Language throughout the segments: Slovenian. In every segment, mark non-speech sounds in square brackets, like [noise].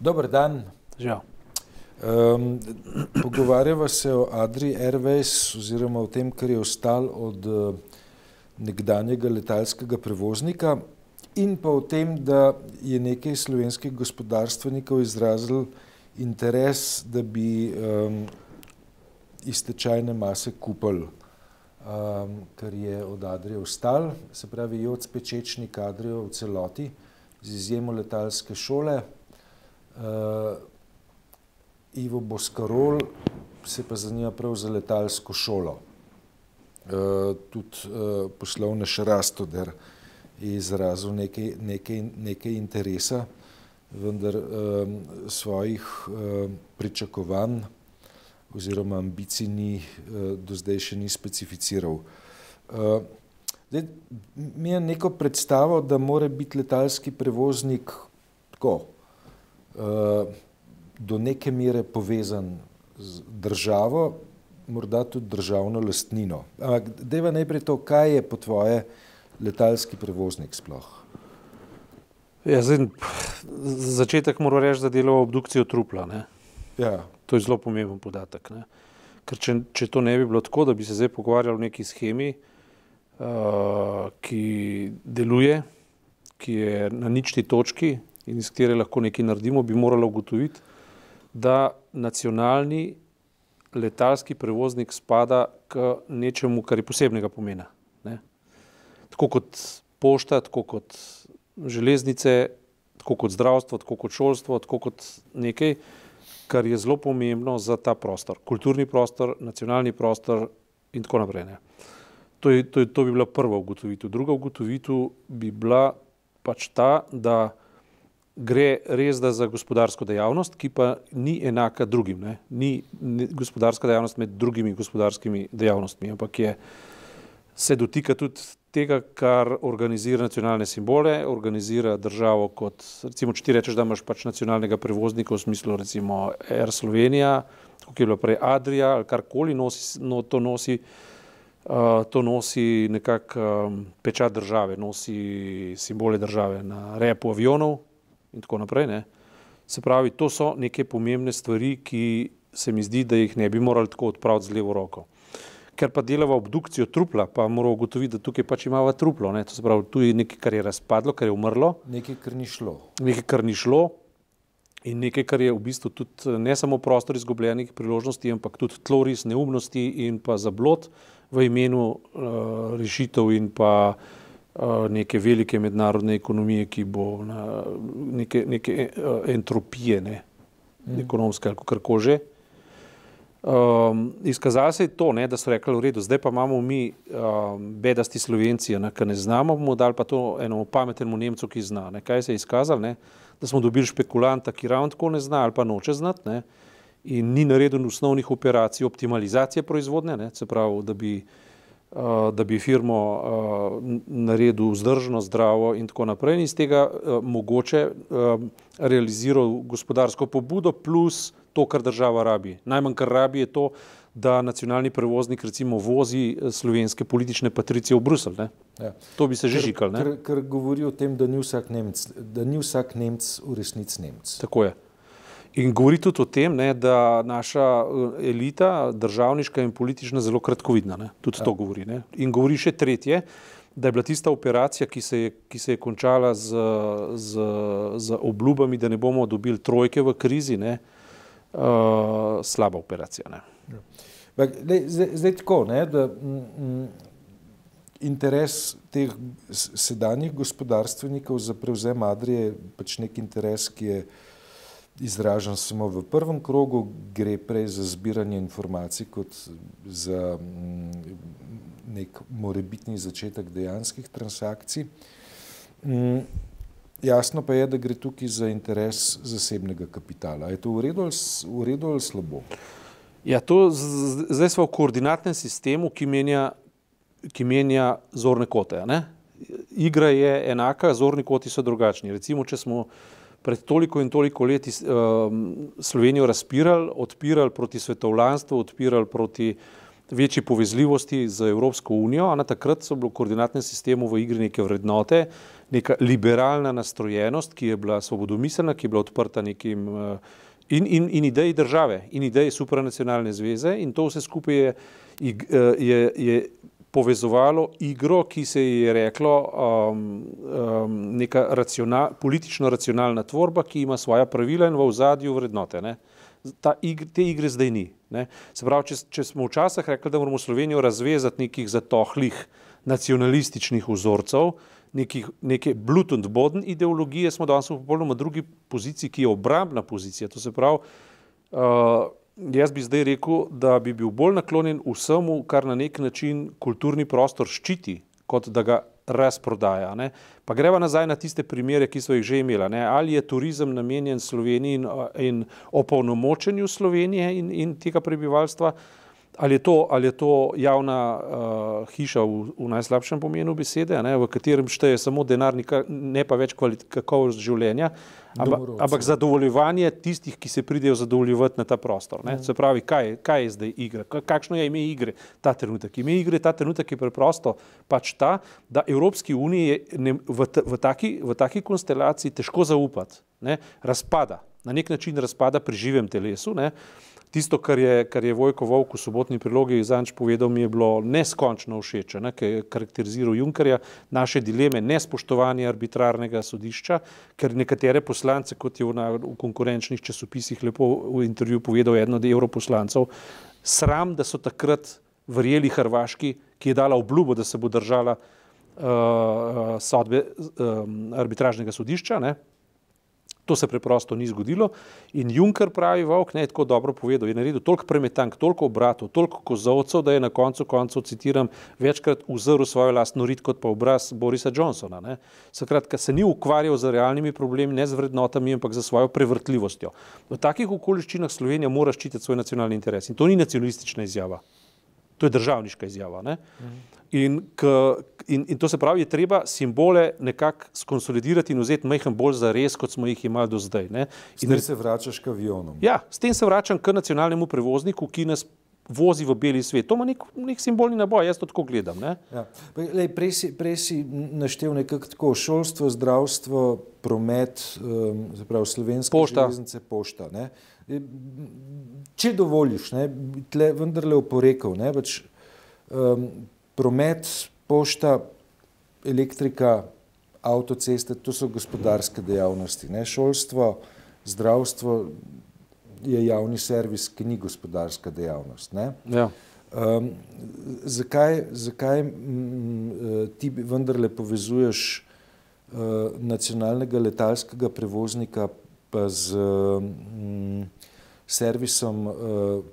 Dober dan. Žal. Um, pogovarjava se o Adri Airways oziroma o tem, kar je ostalo od uh, nekdanjega letalskega prevoznika in pa o tem, da je nekaj slovenskih gospodarstvenikov izrazil interes, da bi um, iz tečajne mase kupili, um, kar je od Adrije ostal, se pravi Joc Pečečnik Adrijo v celoti, z izjemo letalske šole. Uh, Ivo Boskarol se pa zanima prav za letalsko šolo. Uh, tudi uh, poslovnež Rastoder je izrazil nekaj, nekaj, nekaj interesa, vendar um, svojih uh, pričakovanj oziroma ambicij ni uh, do zdaj še ni specificiral. Uh, zdaj, mi je neko predstavo, da mora biti letalski prevoznik tako, do neke mere povezan z državo, morda tudi državno lastnino. Ampak deva najprej to, kaj je po tvoje letalski prevoznik sploh? Ja, zdaj, za začetek moram reči, da delo obdukcijo trupla. Ne? Ja. To je zelo pomemben podatek. Ne? Ker če, če to ne bi bilo tako, da bi se zdaj pogovarjali o neki schemi, uh, ki deluje, ki je na ničti točki in iz katere lahko nekaj naredimo, bi moralo ugotoviti, da nacionalni letalski prevoznik spada k nečemu, kar je posebnega pomena. Ne? Tako kot pošta, tako kot železnice, tako kot zdravstvo, tako kot šolstvo, tako kot nekaj, kar je zelo pomembno za ta prostor. Kulturni prostor, nacionalni prostor in tako naprej. Ne? To, je, to, je, to bi bila prva ugotovitev. Druga ugotovitev bi bila pač ta, da gre res za gospodarsko dejavnost, ki pa ni enaka drugim. Ne? Ni, ni gospodarska dejavnost med drugimi gospodarskimi dejavnostmi, ampak je, se dotika tudi tega, kar organizira nacionalne simbole, organizira državo kot, recimo, če ti rečeš, da imaš pač nacionalnega prevoznika v smislu recimo Air Slovenija, kot je bila prej Adria ali karkoli nosi, no, to nosi, uh, to nosi nekak um, pečat države, nosi simbole države na repu avionov, in tako naprej. Ne. Se pravi, to so neke pomembne stvari, ki se mi zdi, da jih ne bi morali tako odpraviti z levo roko. Ker pa delava obdukcijo trupla, pa moramo ugotoviti, da tukaj pač imamo truplo. Ne. To se pravi, tu je nekaj, kar je razpadlo, kar je umrlo. Nekaj, kar ni šlo. Nekaj, kar ni šlo. In nekaj, kar je v bistvu tudi ne samo prostor izgubljenih priložnosti, ampak tudi tloris neumnosti in pa zablod v imenu uh, rešitev in pa uh, neke velike mednarodne ekonomije, ki bo na neke, neke uh, entropije, ne, mm. ekonomske ali kako že. Um, izkazalo se je to, ne, da so rekli, v redu, zdaj pa imamo mi um, bedasti Slovenci, ki ne znamo, bomo dali pa to enemu pametnemu Nemcu, ki zna. Ne. Kaj se je izkazalo? Ne? Da smo dobili špekulanta, ki ravno tako ne zna ali pa noče znati ne? in ni naredil osnovnih operacij optimalizacije proizvodnje, ne? se pravi, da bi uh, Eh, da bi firmo uh, naredil vzdržno, zdravo in tako naprej, in iz tega uh, mogoče realiziral gospodarsko pobudo, plus to, kar država rabi. Najmanj, kar rabi, je to, da nacionalni prevoznik recimo vozi slovenske politične patricije v Bruselj. Ja. To bi se že žikal. Ker, ker govori o tem, da ni vsak Nemc, da ni vsak Nemc v resnici Nemc. Tako je. In govori tudi o tem, ne, da naša eh, elita, državniška in politična, zelo kratkovidna. Ne. Tudi ja. to govori. Ne. In govori še tretje, da je bila tista operacija, ki se je, ki se je končala z, z, z obljubami, da ne bomo dobili trojke v krizi, ne, uh, slaba operacija. Ne. Ja. Bak, le, zdaj, zdaj tako, ne, da m, m, interes teh sedanjih gospodarstvenikov za prevzem Adrije je pač nek interes, ki je izražen samo v prvem krogu, gre prej za zbiranje informacij kot za mm, nek morebitni začetek dejanskih transakcij. Mm, jasno pa je, da gre tukaj za interes zasebnega kapitala. Je to v redu ali, v redu ali slabo? Ja, to zdaj smo v koordinatnem sistemu, ki menja, ki menja zorne kote. Ne? Igra je enaka, zorni koti so drugačni. Recimo, če smo pred toliko in toliko leti um, Slovenijo razpirali, odpirali proti svetovljanstvu, odpirali proti večji povezljivosti z Evropsko unijo, a na takrat so bili v koordinatnem sistemu v igri neke vrednote, neka liberalna nastrojenost, ki je bila svobodomiselna, ki je bila odprta nekim in, in, in ideji države in ideji supranacionalne zveze in to vse skupaj je, je, je povezovalo igro, ki se je reklo um, um, neka racional, politično racionalna tvorba, ki ima svoja pravila in v ozadju vrednote. Ne? Ta igr, te igre zdaj ni. Ne? Se pravi, če, če smo včasih rekli, da moramo Slovenijo razvezati nekih zatohlih nacionalističnih vzorcev, nekih, neke blut and boden ideologije, smo danes v popolnoma drugi poziciji, ki je obrambna pozicija. To se pravi, uh, jaz bi zdaj rekel, da bi bil bolj naklonjen vsemu, kar na nek način kulturni prostor ščiti, kot da ga razprodaja. Ne? Pa greva nazaj na tiste primere, ki so jih že imela. Ne? Ali je turizem namenjen Sloveniji in, in opolnomočenju Slovenije in, in tega prebivalstva, ali je to, ali je to javna uh, hiša v, v najslabšem pomenu besede, ne, v katerem šteje samo denar, ne pa več kakovost življenja, ampak, ampak zadovoljevanje tistih, ki se pridejo zadovoljevati na ta prostor. Ne. Se pravi, kaj, kaj je zdaj igra, kakšno je ime igre ta trenutek. Ime igre ta trenutek je preprosto pač ta, da Evropski uniji je ne, v, v, taki, v taki konstelaciji težko zaupati, ne, razpada, na nek način razpada pri živem telesu. Ne. Tisto, kar je, kar je Vojko Vovk v sobotni prilogi zanč povedal, mi je bilo neskončno všeč, ne, ki je karakteriziral Junkerja, naše dileme nespoštovanja arbitrarnega sodišča, ker nekatere poslance, kot je v, na, v konkurenčnih časopisih lepo v intervju povedal eden od evroposlancev, sram, da so takrat verjeli Hrvaški, ki je dala obljubo, da se bo držala uh, sodbe uh, arbitražnega sodišča. Ne, To se preprosto ni zgodilo in Juncker pravi, Vovk ne je tako dobro povedal, je naredil toliko premetank, toliko obratov, toliko kozovcev, da je na koncu koncev, citiram, večkrat uzrl svojo lastno rit kot pa obraz Borisa Johnsona. Ne. Skratka, se ni ukvarjal z realnimi problemi, ne z vrednotami, ampak za svojo prevrtljivostjo. V takih okoliščinah Slovenija mora ščititi svoj nacionalni interes in to ni nacionalistična izjava, to je državniška izjava. Ne. Mhm. In, k, in, in to se pravi, je treba simbole nekako skonsolidirati in vzeti majhen bolj za res, kot smo jih imeli do zdaj. Ne? In s tem se vračaš k avionom. Ja, s tem se vračam k nacionalnemu prevozniku, ki nas vozi v beli svet. To ima nek, nek simbolni naboj, jaz to tako gledam. Ja. Lej, prej, si, prej si naštel nekako tako šolstvo, zdravstvo, promet, um, zapravo slovenske pošta. železnice, pošta. Ne? Če dovoliš, ne, tle vendarle oporekal, ne, pač, um, promet, pošta, elektrika, avtoceste, to so gospodarske dejavnosti. Ne? Šolstvo, zdravstvo je javni servis, ki ni gospodarska dejavnost. Ja. Um, zakaj zakaj m, m, ti vendarle povezuješ uh, nacionalnega letalskega prevoznika pa z m, servisom, uh,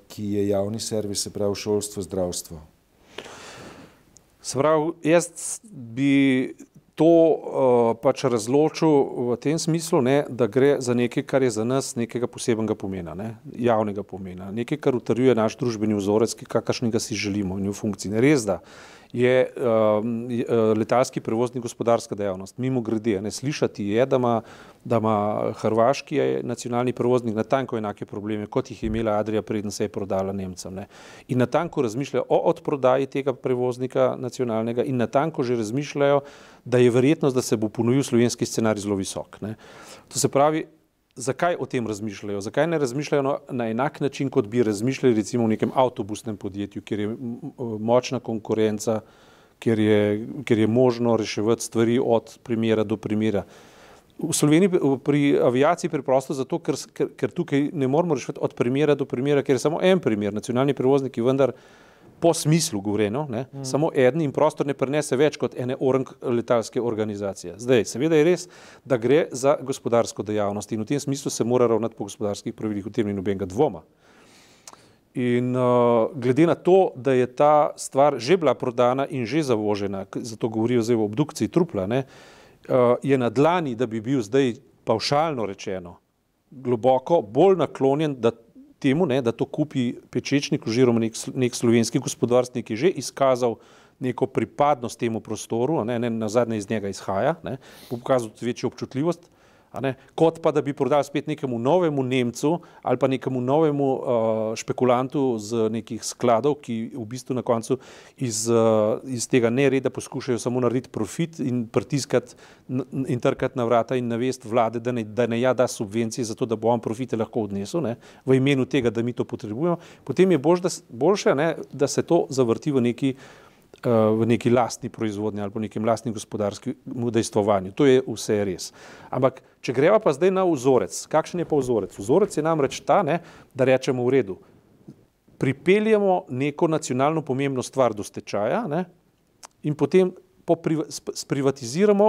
ki je javni servis, se pravi šolstvo, zdravstvo? Se pravi, jaz bi to uh, pač razločil v tem smislu, ne, da gre za nekaj, kar je za nas nekega posebnega pomena, ne, javnega pomena, nekaj, kar utrjuje naš družbeni vzorec, kakršnega si želimo in v funkciji. Ne res, da je uh, letalski prevoznik gospodarska dejavnost. Mimo grede, ne slišati je, da ima, da ima hrvaški nacionalni prevoznik natanko enake probleme, kot jih je imela Adrija, preden se je prodala Nemcem. Ne. In natanko razmišljajo o odprodaji tega prevoznika nacionalnega in natanko že razmišljajo, da je verjetnost, da se bo ponovil slovenski scenarij zelo visok. Ne. To se pravi, zakaj o tem razmišljajo? Zakaj ne razmišljajo na, na enak način, kot bi razmišljali recimo v nekem avtobusnem podjetju, kjer je močna konkurenca, kjer je, kjer je možno reševati stvari od primera do primera. V Sloveniji pri aviaciji preprosto zato, ker, ker, ker tukaj ne moramo reševati od primera do primera, ker je samo en primer, nacionalni prevozniki vendar po smislu govoreno, mm. samo eden in prostor ne prenese več kot ene orang letalske organizacije. Zdaj, seveda je res, da gre za gospodarsko dejavnost in v tem smislu se mora ravnati po gospodarskih pravilih, v tem ni nobenega dvoma. In uh, glede na to, da je ta stvar že bila prodana in že zavožena, zato govorijo zdaj o obdukciji trupla, ne, uh, je na dlani, da bi bil zdaj pavšalno rečeno globoko bolj naklonjen, da temu, ne, da to kupi pečečnik oziroma nek, nek slovenski gospodarstvenik, ki je že izkazal neko pripadnost temu prostoru, ne, ne, na zadnje iz njega izhaja, ne, bo pokazal večjo občutljivost, kot pa da bi prodal spet nekemu novemu Nemcu ali pa nekemu novemu uh, špekulantu z nekih skladov, ki v bistvu na koncu iz, uh, iz tega nereda poskušajo samo narediti profit in pritiskati in trkati na vrata in navest vlade, da ne, da ne ja da subvencije za to, da bo on profite lahko odnesel ne, v imenu tega, da mi to potrebujemo, potem je bož, da, boljše, ne, da se to zavrti v neki v neki lastni proizvodnji ali pa nekem lastnem gospodarskem udejstvovanju. To je vse res. Ampak, če greva pa zdaj na vzorec, kakšen je pa vzorec? Vzorec je namreč ta, ne, da rečemo v redu. Pripeljemo neko nacionalno pomembno stvar do stečaja ne, in potem po, sprivatiziramo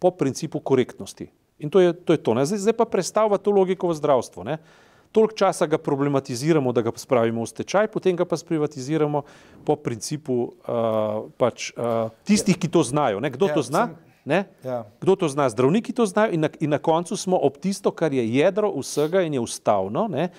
po principu korektnosti. In to je to. Je to zdaj, zdaj pa predstavlja to logiko v zdravstvu. Ne toliko časa ga problematiziramo, da ga spravimo v stečaj, potem ga pa sprivatiziramo po principu uh, pač, uh, tistih, ki to znajo. Ne? Kdo ja, to zna? Sem, ja. Kdo to zna? Zdravniki to znajo in na, in na koncu smo ob tisto, kar je jedro vsega in je ustavno, ne?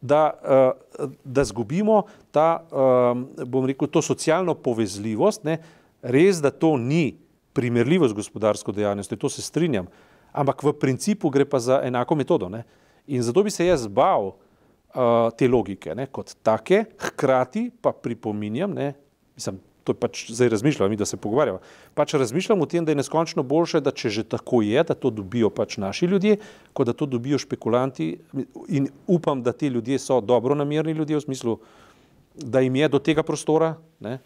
da, uh, da zgubimo ta, um, bom rekel, to socialno povezljivost. Ne? Res, da to ni primerljivo z gospodarsko dejavnostjo, to se strinjam, ampak v principu gre pa za enako metodo. Ne? In zato bi se jaz bal uh, te logike ne, kot take, hkrati pa pripominjam, ne, mislim, to je pač zdaj razmišljam, mi da se pogovarjamo, pač razmišljam o tem, da je neskončno boljše, da če že tako je, da to dobijo pač naši ljudje, kot da to dobijo špekulanti in upam, da ti ljudje so dobro namerni ljudje v smislu, da jim je do tega prostora, ne,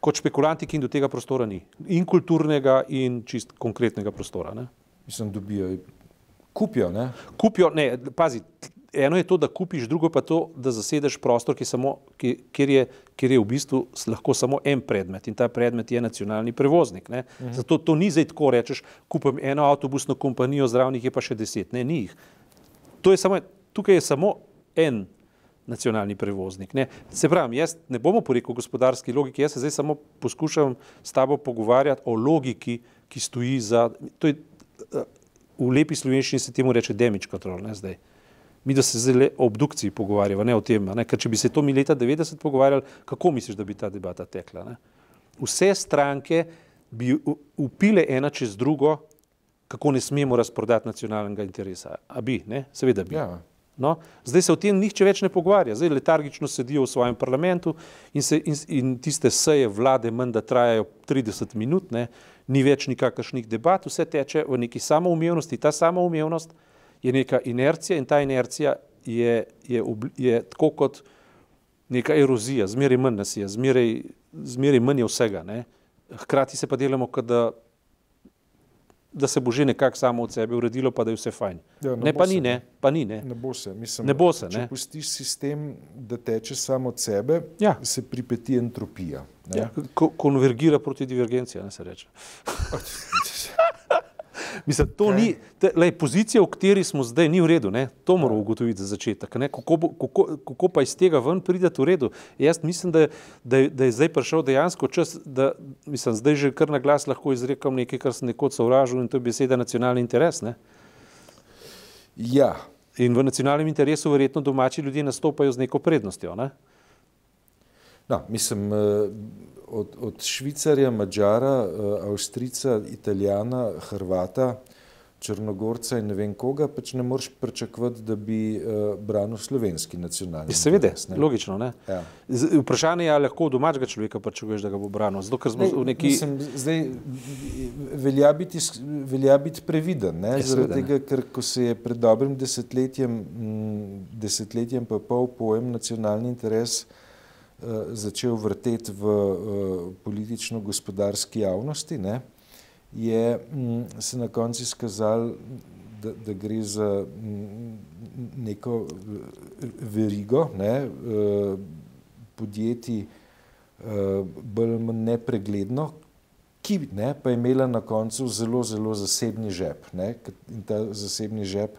kot špekulanti, ki jim do tega prostora ni. In kulturnega in čist konkretnega prostora. Ne. Mislim, dobijo kupijo. Ne? Kupijo, ne, pazi, eno je to, da kupiš, drugo pa to, da zasedeš prostor, ki samo, ki, kjer, je, kjer je v bistvu lahko samo en predmet in ta predmet je nacionalni prevoznik. Mhm. Zato to ni zdaj tako, rečeš, kupim eno avtobusno kompanijo, zraven jih je pa še deset, ne, ni jih. Je samo, tukaj je samo en nacionalni prevoznik. Ne. Se pravi, jaz ne bomo porekel gospodarski logiki, jaz se zdaj samo poskušam s tabo pogovarjati o logiki, ki stoji za. To je, v lepi slovenščini se temu reče damage control, ne zdaj. Mi, da se zdaj o obdukciji pogovarjamo, ne o tem, ne? ker če bi se to mi leta 90 pogovarjali, kako misliš, da bi ta debata tekla? Ne? Vse stranke bi upile ena čez drugo, kako ne smemo razprodati nacionalnega interesa. A bi, ne? Seveda bi. Ja. No, zdaj se o tem nihče več ne pogovarja, zdaj letargično sedijo v svojem parlamentu in, se, in, in tiste seje vlade menda trajajo 30 minut, ne, ni več nikakršnih debat, vse teče v neki samoumevnosti. Ta samoumevnost je neka inercija in ta inercija je, je, je tako kot neka erozija, zmeraj manj nas je, zmeraj, zmeraj manj je vsega. Ne. Hkrati se pa delamo, da, da se bo že nekako samo od sebe uredilo, pa da je vse fajn. Ja, ne, ne, pa, se, ni, ne, pa ni, ne. Ne bo se. Mislim, ne bo se. Če ne. pustiš sistem, da teče samo od sebe, ja. se pripeti entropija. Ja, ko, konvergira proti divergenciji, ne se reče. [laughs] Mislim, to okay. ni, te, lej, pozicija, v kateri smo zdaj, ni v redu. Ne? To moramo ja. ugotoviti za začetek. Kako, kako, kako pa iz tega ven prideti v redu? Jaz mislim, da, da, da je zdaj prišel dejansko čas, da mislim, zdaj že kar na glas lahko izrekam nekaj, kar sem nekoč sovražil in to je beseda nacionalni interes. Ne? Ja. In v nacionalnem interesu verjetno domači ljudje nastopajo z neko prednostjo. Ne? No, mislim, eh, od, od Švicarja, Mačara, eh, Avstrica, Italijana, Hrvata, Črnogorca in ne vem koga, pač ne moreš pričakovati, da bi uh, branil slovenski nacionalni. Seveda, logično. Ja. Vprašanje je, ali lahko domačega človeka pričakuješ, da ga bo branil. Zato, ker smo ne, v neki. Mislim, zdaj velja biti, velja biti previden, ne? Je, zaradi seveda, tega, ker ko se je pred dobrim desetletjem, m, desetletjem pa pol pojem nacionalni interes Eh, začel vrteti v eh, politično-gospodarski javnosti, ne, je mm, se na koncu izkazal, da, da gre za mm, neko eh, verigo ne, podjetij bolj ali manj nepregledno, ki ne, pa je imela na koncu zelo, zelo zasebni žep. Ne, in ta zasebni žep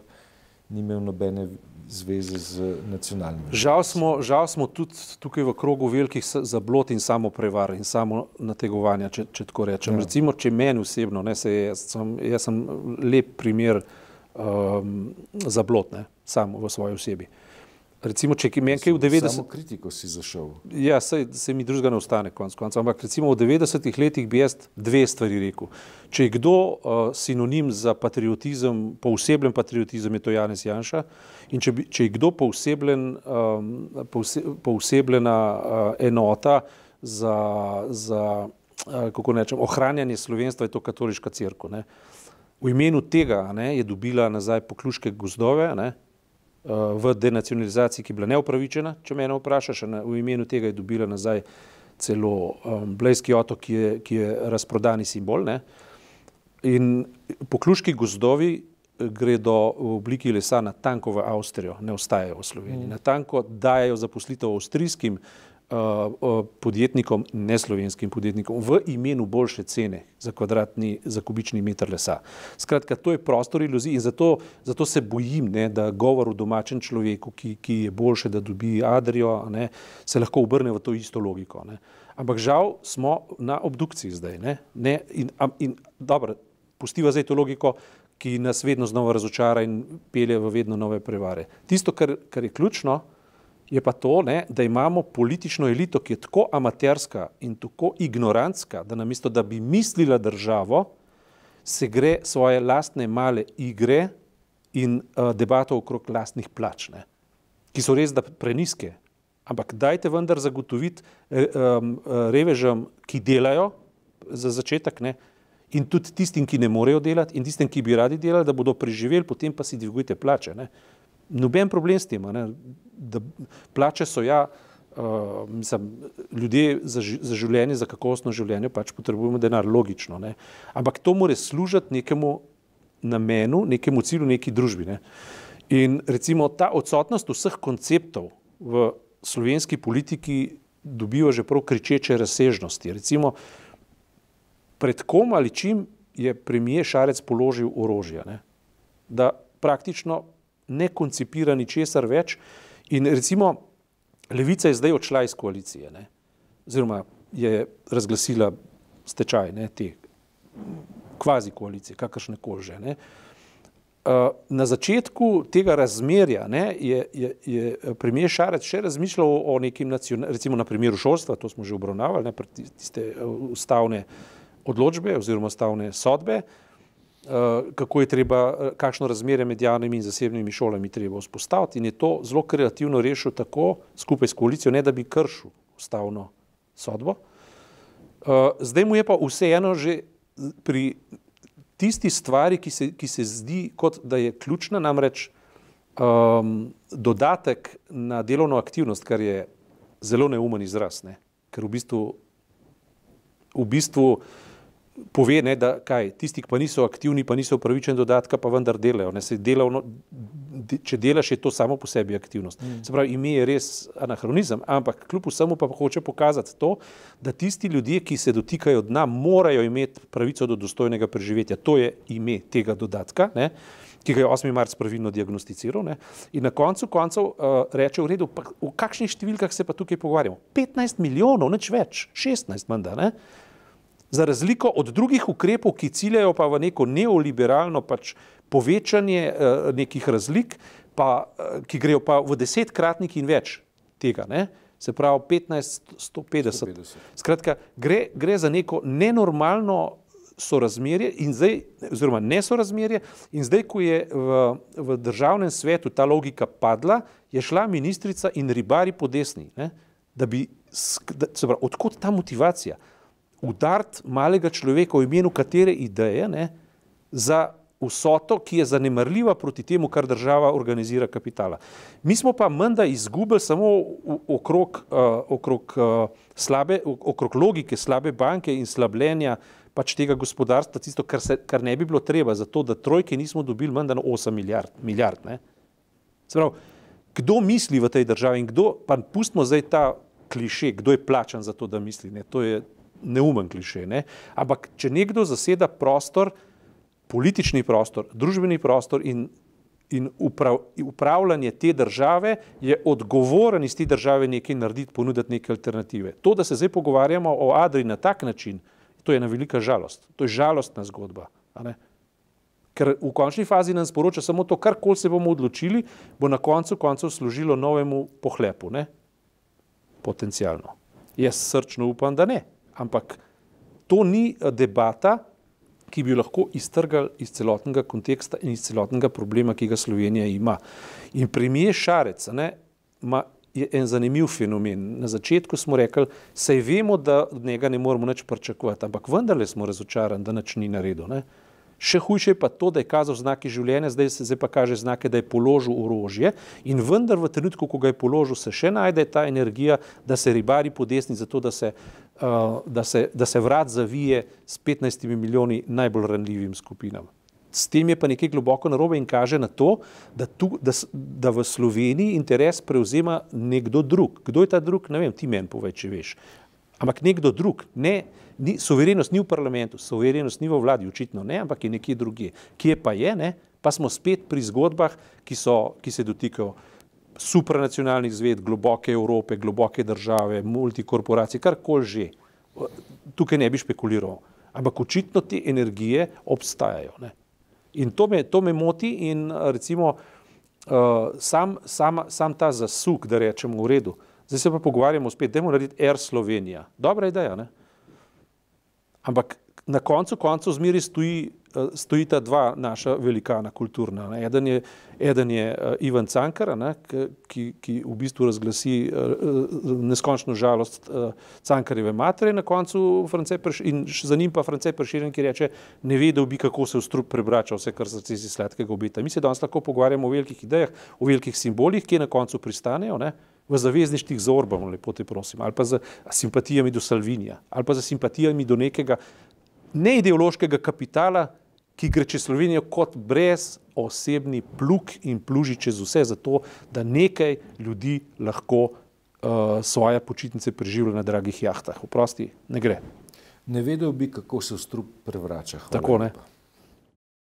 ni imel nobene zveze z nacionalnim. Žal smo, žal smo tudi tukaj v krogu velikih zablot in samo prevar in samo nategovanja, če, če tako rečem. Ja. Recimo, če meni osebno, ne, se, jaz, sem, jaz sem lep primer um, zablot, ne, samo v svoji osebi. Recimo, če je meni kaj v 90. Samo kritiko si zašel. Ja, se, se mi drugega ne ostane, konc konca. Ampak recimo v 90-ih letih bi jaz dve stvari rekel. Če je kdo uh, sinonim za patriotizem, pousebljen patriotizem, je to Janez Janša. In če, bi, če je kdo pousebljen, um, pouse, pousebljena uh, enota za, za uh, kako nečem, ohranjanje slovenstva, je to katoliška crkva. V imenu tega ne, je dobila nazaj pokluške gozdove. Ne, v denacionalizaciji, ki je bila neupravičena, če me vprašaš, v imenu tega je dobila nazaj celo um, Blejski otok, ki je, ki je razprodani simbol. Ne? In pokluški gozdovi eh, gredo v obliki lesa na tanko v Avstrijo, ne ostajajo v Sloveniji. Mm. Na tanko dajo zaposlitev avstrijskim uh, podjetnikom, ne slovenskim podjetnikom, v imenu boljše cene za kvadratni, za kubični meter lesa. Skratka, to je prostor iluzij in zato, zato se bojim, ne, da govor o domačem človeku, ki, ki je boljše, da dobi Adrijo, ne, se lahko obrne v to isto logiko. Ne. Ampak žal smo na obdukciji zdaj. Ne, ne, in, in dobro, pustiva zdaj to logiko, ki nas vedno znova razočara in pelje v vedno nove prevare. Tisto, kar, kar je ključno, je pa to, ne, da imamo politično elito, ki je tako amaterska in tako ignorantska, da namesto da bi mislila državo, se gre svoje lastne male igre in uh, debato okrog lastnih plač, ne, ki so res da preniske. Ampak dajte vendar zagotoviti um, revežem, ki delajo za začetek, ne, in tudi tistim, ki ne morejo delati, in tistim, ki bi radi delali, da bodo preživeli, potem pa si dvigujte plače. Ne noben problem s tem, da plače so ja, uh, mislim, ljudje za, za življenje, za kakovostno življenje pač potrebujemo denar, logično, ne. ampak to mora služiti nekemu namenu, nekemu cilju, neki družbi. Ne. In recimo ta odsotnost vseh konceptov v slovenski politiki dobiva že prav kričeče razsežnosti. Recimo, pred kom ali čim je premijer Šarec položil orožje, ne? da praktično ne koncipira ničesar več. In recimo, levica je zdaj odšla iz koalicije, ne? oziroma je razglasila stečaj ne, te kvazi koalicije, kakršne koli že. Ne? Uh, na začetku tega razmerja ne, je, je, je premijer Šarec še razmišljal o nekim nacionalnem, recimo na primeru šolstva, to smo že obravnavali, ne, tiste uh, ustavne odločbe oziroma ustavne sodbe, uh, Eh, kako je treba, eh, kakšno razmerje med javnimi in zasebnimi šolami treba vzpostaviti in je to zelo kreativno rešil tako skupaj s koalicijo, ne da bi kršil ustavno sodbo. Eh, zdaj mu je pa vseeno že pri tisti stvari, ki se, ki se zdi kot da je ključna, namreč um, dodatek na delovno aktivnost, kar je zelo neumen izraz, ne? ker v bistvu, v bistvu uh, pove, ne, da kaj, tisti, ki pa niso aktivni, pa niso upravičeni dodatka, pa vendar delajo. Ne, delavno, de, če delaš, je to samo po sebi aktivnost. Mm. Se pravi, ime je res anahronizem, ampak kljub vsemu pa hoče pokazati to, da tisti ljudje, ki se dotikajo dna, morajo imeti pravico do dostojnega preživetja. To je ime tega dodatka. Ne, ki ga je 8. marc pravilno diagnosticiral. Ne? In na koncu koncev uh, reče, v redu, pa, v kakšnih številkah se pa tukaj pogovarjamo? 15 milijonov, nič več, 16 manda. Ne? Za razliko od drugih ukrepov, ki ciljajo pa v neko neoliberalno pač povečanje uh, nekih razlik, pa, uh, ki grejo pa v desetkratnik in več tega, ne? se pravi 15, 150. 150. Skratka, gre, gre za neko nenormalno sorazmerje in zdaj, oziroma nesorazmerje in zdaj, ko je v, v državnem svetu ta logika padla, je šla ministrica in ribari po desni, ne? da bi, da, se pravi, odkot ta motivacija? Udariti malega človeka v imenu katere ideje ne, za vsoto, ki je zanemrljiva proti temu, kar država organizira kapitala. Mi smo pa menda izgubili samo okrog, uh, okrog, uh, slabe, okrog logike slabe banke in slabljenja pač tega gospodarstva, tisto, kar, se, kar ne bi bilo treba, zato da trojke nismo dobili menda na 8 milijard. milijard ne. Pravi, kdo misli v tej državi in kdo, pa pustimo zdaj ta kliše, kdo je plačan za to, da misli, ne, to je neumen kliše. Ne? Ampak, če nekdo zaseda prostor, politični prostor, družbeni prostor in, in uprav, upravljanje te države, je odgovoren iz te države nekaj narediti, ponuditi neke alternative. To, da se zdaj pogovarjamo o Adri na tak način, to je ena velika žalost. To je žalostna zgodba. Ker v končni fazi nam sporoča samo to, kar koli se bomo odločili, bo na koncu koncev služilo novemu pohlepu, ne? potencialno. Jaz srčno upam, da ne. Ampak to ni eh, debata, ki bi jo lahko iztrgali iz celotnega konteksta in iz celotnega problema, ki ga Slovenija ima. In premijer Šarec ne, ima je en zanimiv fenomen. Na začetku smo rekli, sej vemo, da od njega ne moramo nič pričakovati, ampak vendarle smo razočarani, da nič ni naredil. Ne? Še hujše je pa to, da je kazal znake življenja, zdaj se zdaj pa kaže znake, da je položil orožje in vendar v trenutku, ko ga je položil, se še najde ta energija, da se ribari po desni, zato da se, da se, da se vrat zavije s 15 milijoni najbolj ranljivim skupinam. S tem je pa nekaj globoko narobe in kaže na to, da, tu, da, da v Sloveniji interes prevzema nekdo drug. Kdo je ta drug? Ne vem, ti meni povej, če veš. Ampak nekdo drug. Ne, ni, suverenost ni v parlamentu, suverenost ni v vladi, očitno ne, ampak je nekje drugje. Kje pa je, ne? pa smo spet pri zgodbah, ki, so, ki se dotikajo supranacionalnih zved, globoke Evrope, globoke države, multikorporacij, karkoli že. Tukaj ne bi špekuliral. Ampak očitno te energije obstajajo. Ne? In to me, to me moti in recimo uh, sam, sam, sam ta zasuk, da rečemo v redu. Zdaj se pa pogovarjamo spet, da moramo narediti Air Slovenija. Dobra ideja, ne? Ampak na koncu koncev zmeri stoji Eh, stojita dva naša velikana kulturna. Ne. Eden je, eden je uh, Ivan Cankar, ne, ki, ki v bistvu razglasi uh, neskončno žalost Cankarjeve matere na koncu in za njim pa France Prširen, ki reče, ne vedel bi, kako se v strup prebrača vse, kar se iz sladkega obeta. Mi se danes lahko pogovarjamo o velikih idejah, o velikih simbolih, ki na koncu pristanejo. Ne v zavezniških z Orbanom, lepo te prosim, ali pa z simpatijami do Salvinija, ali pa z simpatijami do nekega neideološkega kapitala, ki gre čez Slovenijo kot brez osebni plug in pluži čez vse, zato da nekaj ljudi lahko uh, svoje počitnice preživlja na dragih jahtah. Vprosti, ne gre. Ne vedel bi, kako se strup prevrača. Hvala Tako lepa. ne.